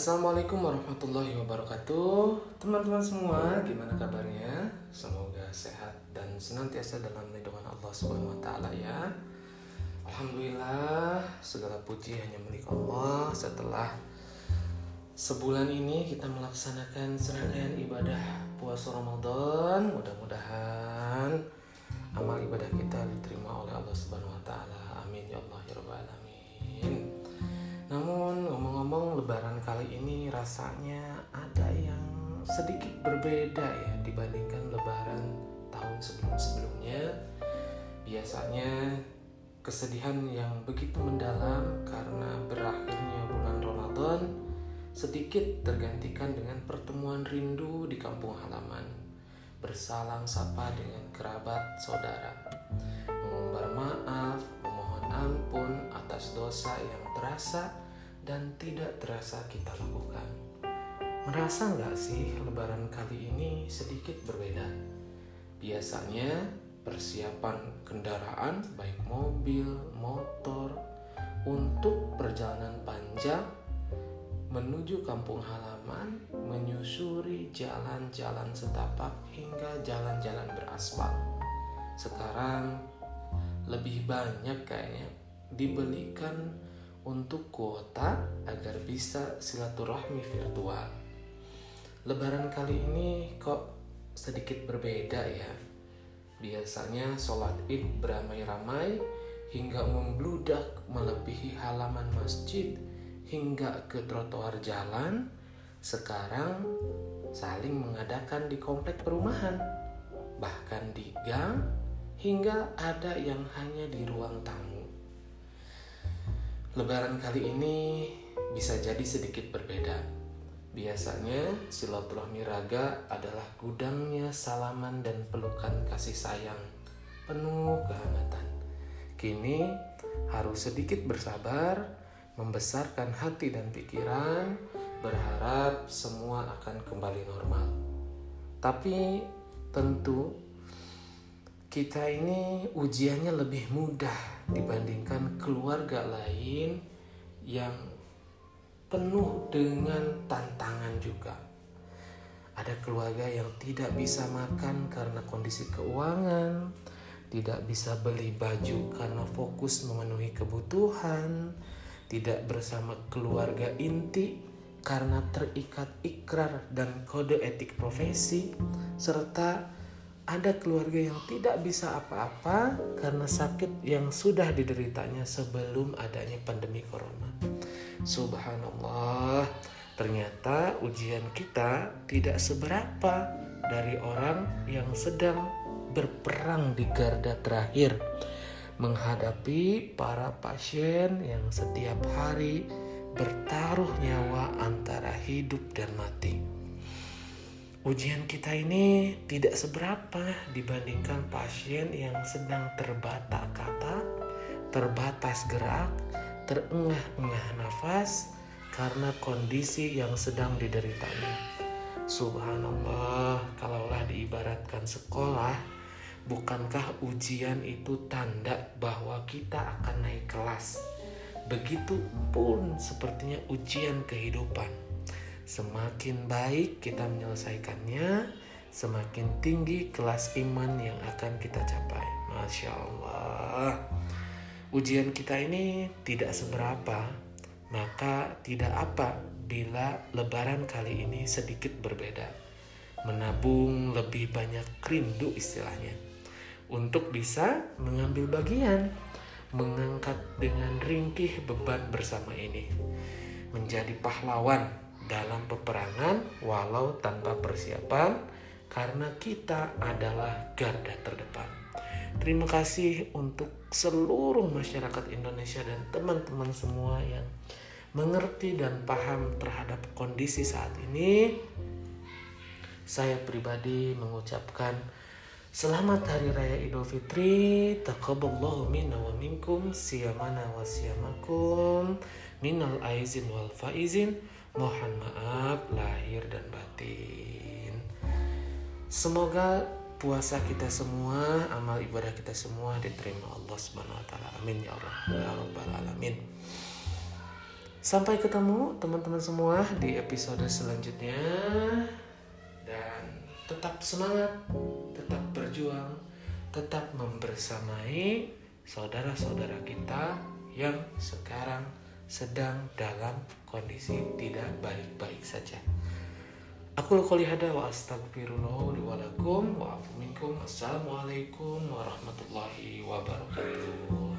Assalamualaikum warahmatullahi wabarakatuh Teman-teman semua, gimana kabarnya? Semoga sehat dan senantiasa dalam lindungan Allah Subhanahu taala ya. Alhamdulillah, segala puji hanya milik Allah setelah sebulan ini kita melaksanakan serangkaian ibadah puasa Ramadan. Mudah-mudahan amal ibadah kita diterima oleh Allah Subhanahu taala. Amin ya Allah ya rabbal alamin. Namun ngomong-ngomong lebaran kali ini rasanya ada yang sedikit berbeda ya dibandingkan lebaran tahun sebelum-sebelumnya. Biasanya kesedihan yang begitu mendalam karena berakhirnya bulan Ramadan sedikit tergantikan dengan pertemuan rindu di kampung halaman. Bersalam sapa dengan kerabat saudara. Mengumbar maaf, memohon ampun atas dosa yang terasa dan tidak terasa kita lakukan. Merasa nggak sih lebaran kali ini sedikit berbeda? Biasanya persiapan kendaraan baik mobil, motor untuk perjalanan panjang menuju kampung halaman, menyusuri jalan-jalan setapak hingga jalan-jalan beraspal. Sekarang lebih banyak kayaknya dibelikan untuk kuota agar bisa silaturahmi virtual. Lebaran kali ini kok sedikit berbeda ya. Biasanya sholat id beramai-ramai hingga membludak melebihi halaman masjid hingga ke trotoar jalan. Sekarang saling mengadakan di komplek perumahan, bahkan di gang, hingga ada yang hanya di ruang tamu. Lebaran kali ini bisa jadi sedikit berbeda. Biasanya silaturahmi raga adalah gudangnya salaman dan pelukan kasih sayang penuh kehangatan. Kini harus sedikit bersabar, membesarkan hati dan pikiran, berharap semua akan kembali normal. Tapi tentu kita ini ujiannya lebih mudah dibandingkan keluarga lain yang penuh dengan tantangan juga. Ada keluarga yang tidak bisa makan karena kondisi keuangan, tidak bisa beli baju karena fokus memenuhi kebutuhan, tidak bersama keluarga inti karena terikat ikrar dan kode etik profesi, serta ada keluarga yang tidak bisa apa-apa karena sakit yang sudah dideritanya sebelum adanya pandemi corona. Subhanallah, ternyata ujian kita tidak seberapa dari orang yang sedang berperang di garda terakhir menghadapi para pasien yang setiap hari bertaruh nyawa antara hidup dan mati. Ujian kita ini tidak seberapa dibandingkan pasien yang sedang terbata kata, terbatas gerak, terengah-engah nafas karena kondisi yang sedang dideritanya. Subhanallah, kalaulah diibaratkan sekolah, bukankah ujian itu tanda bahwa kita akan naik kelas? Begitupun sepertinya ujian kehidupan Semakin baik kita menyelesaikannya, semakin tinggi kelas iman yang akan kita capai. Masya Allah, ujian kita ini tidak seberapa, maka tidak apa bila Lebaran kali ini sedikit berbeda. Menabung lebih banyak rindu istilahnya, untuk bisa mengambil bagian, mengangkat dengan ringkih beban bersama ini, menjadi pahlawan dalam peperangan walau tanpa persiapan karena kita adalah garda terdepan. Terima kasih untuk seluruh masyarakat Indonesia dan teman-teman semua yang mengerti dan paham terhadap kondisi saat ini. Saya pribadi mengucapkan Selamat Hari Raya Idul Fitri. Taqabballahu minna wa minkum siyamana wa siyamakum minal aizin wal faizin. Mohon maaf lahir dan batin. Semoga puasa kita semua, amal ibadah kita semua diterima Allah Subhanahu wa taala. Amin ya Allah ya rabbal alamin. Sampai ketemu teman-teman semua di episode selanjutnya dan tetap semangat, tetap berjuang, tetap membersamai saudara-saudara kita yang sekarang sedang dalam kondisi tidak baik-baik saja. Aku qouli hada wa astagfirullah wa lakum wa afu minkum. Assalamualaikum warahmatullahi wabarakatuh.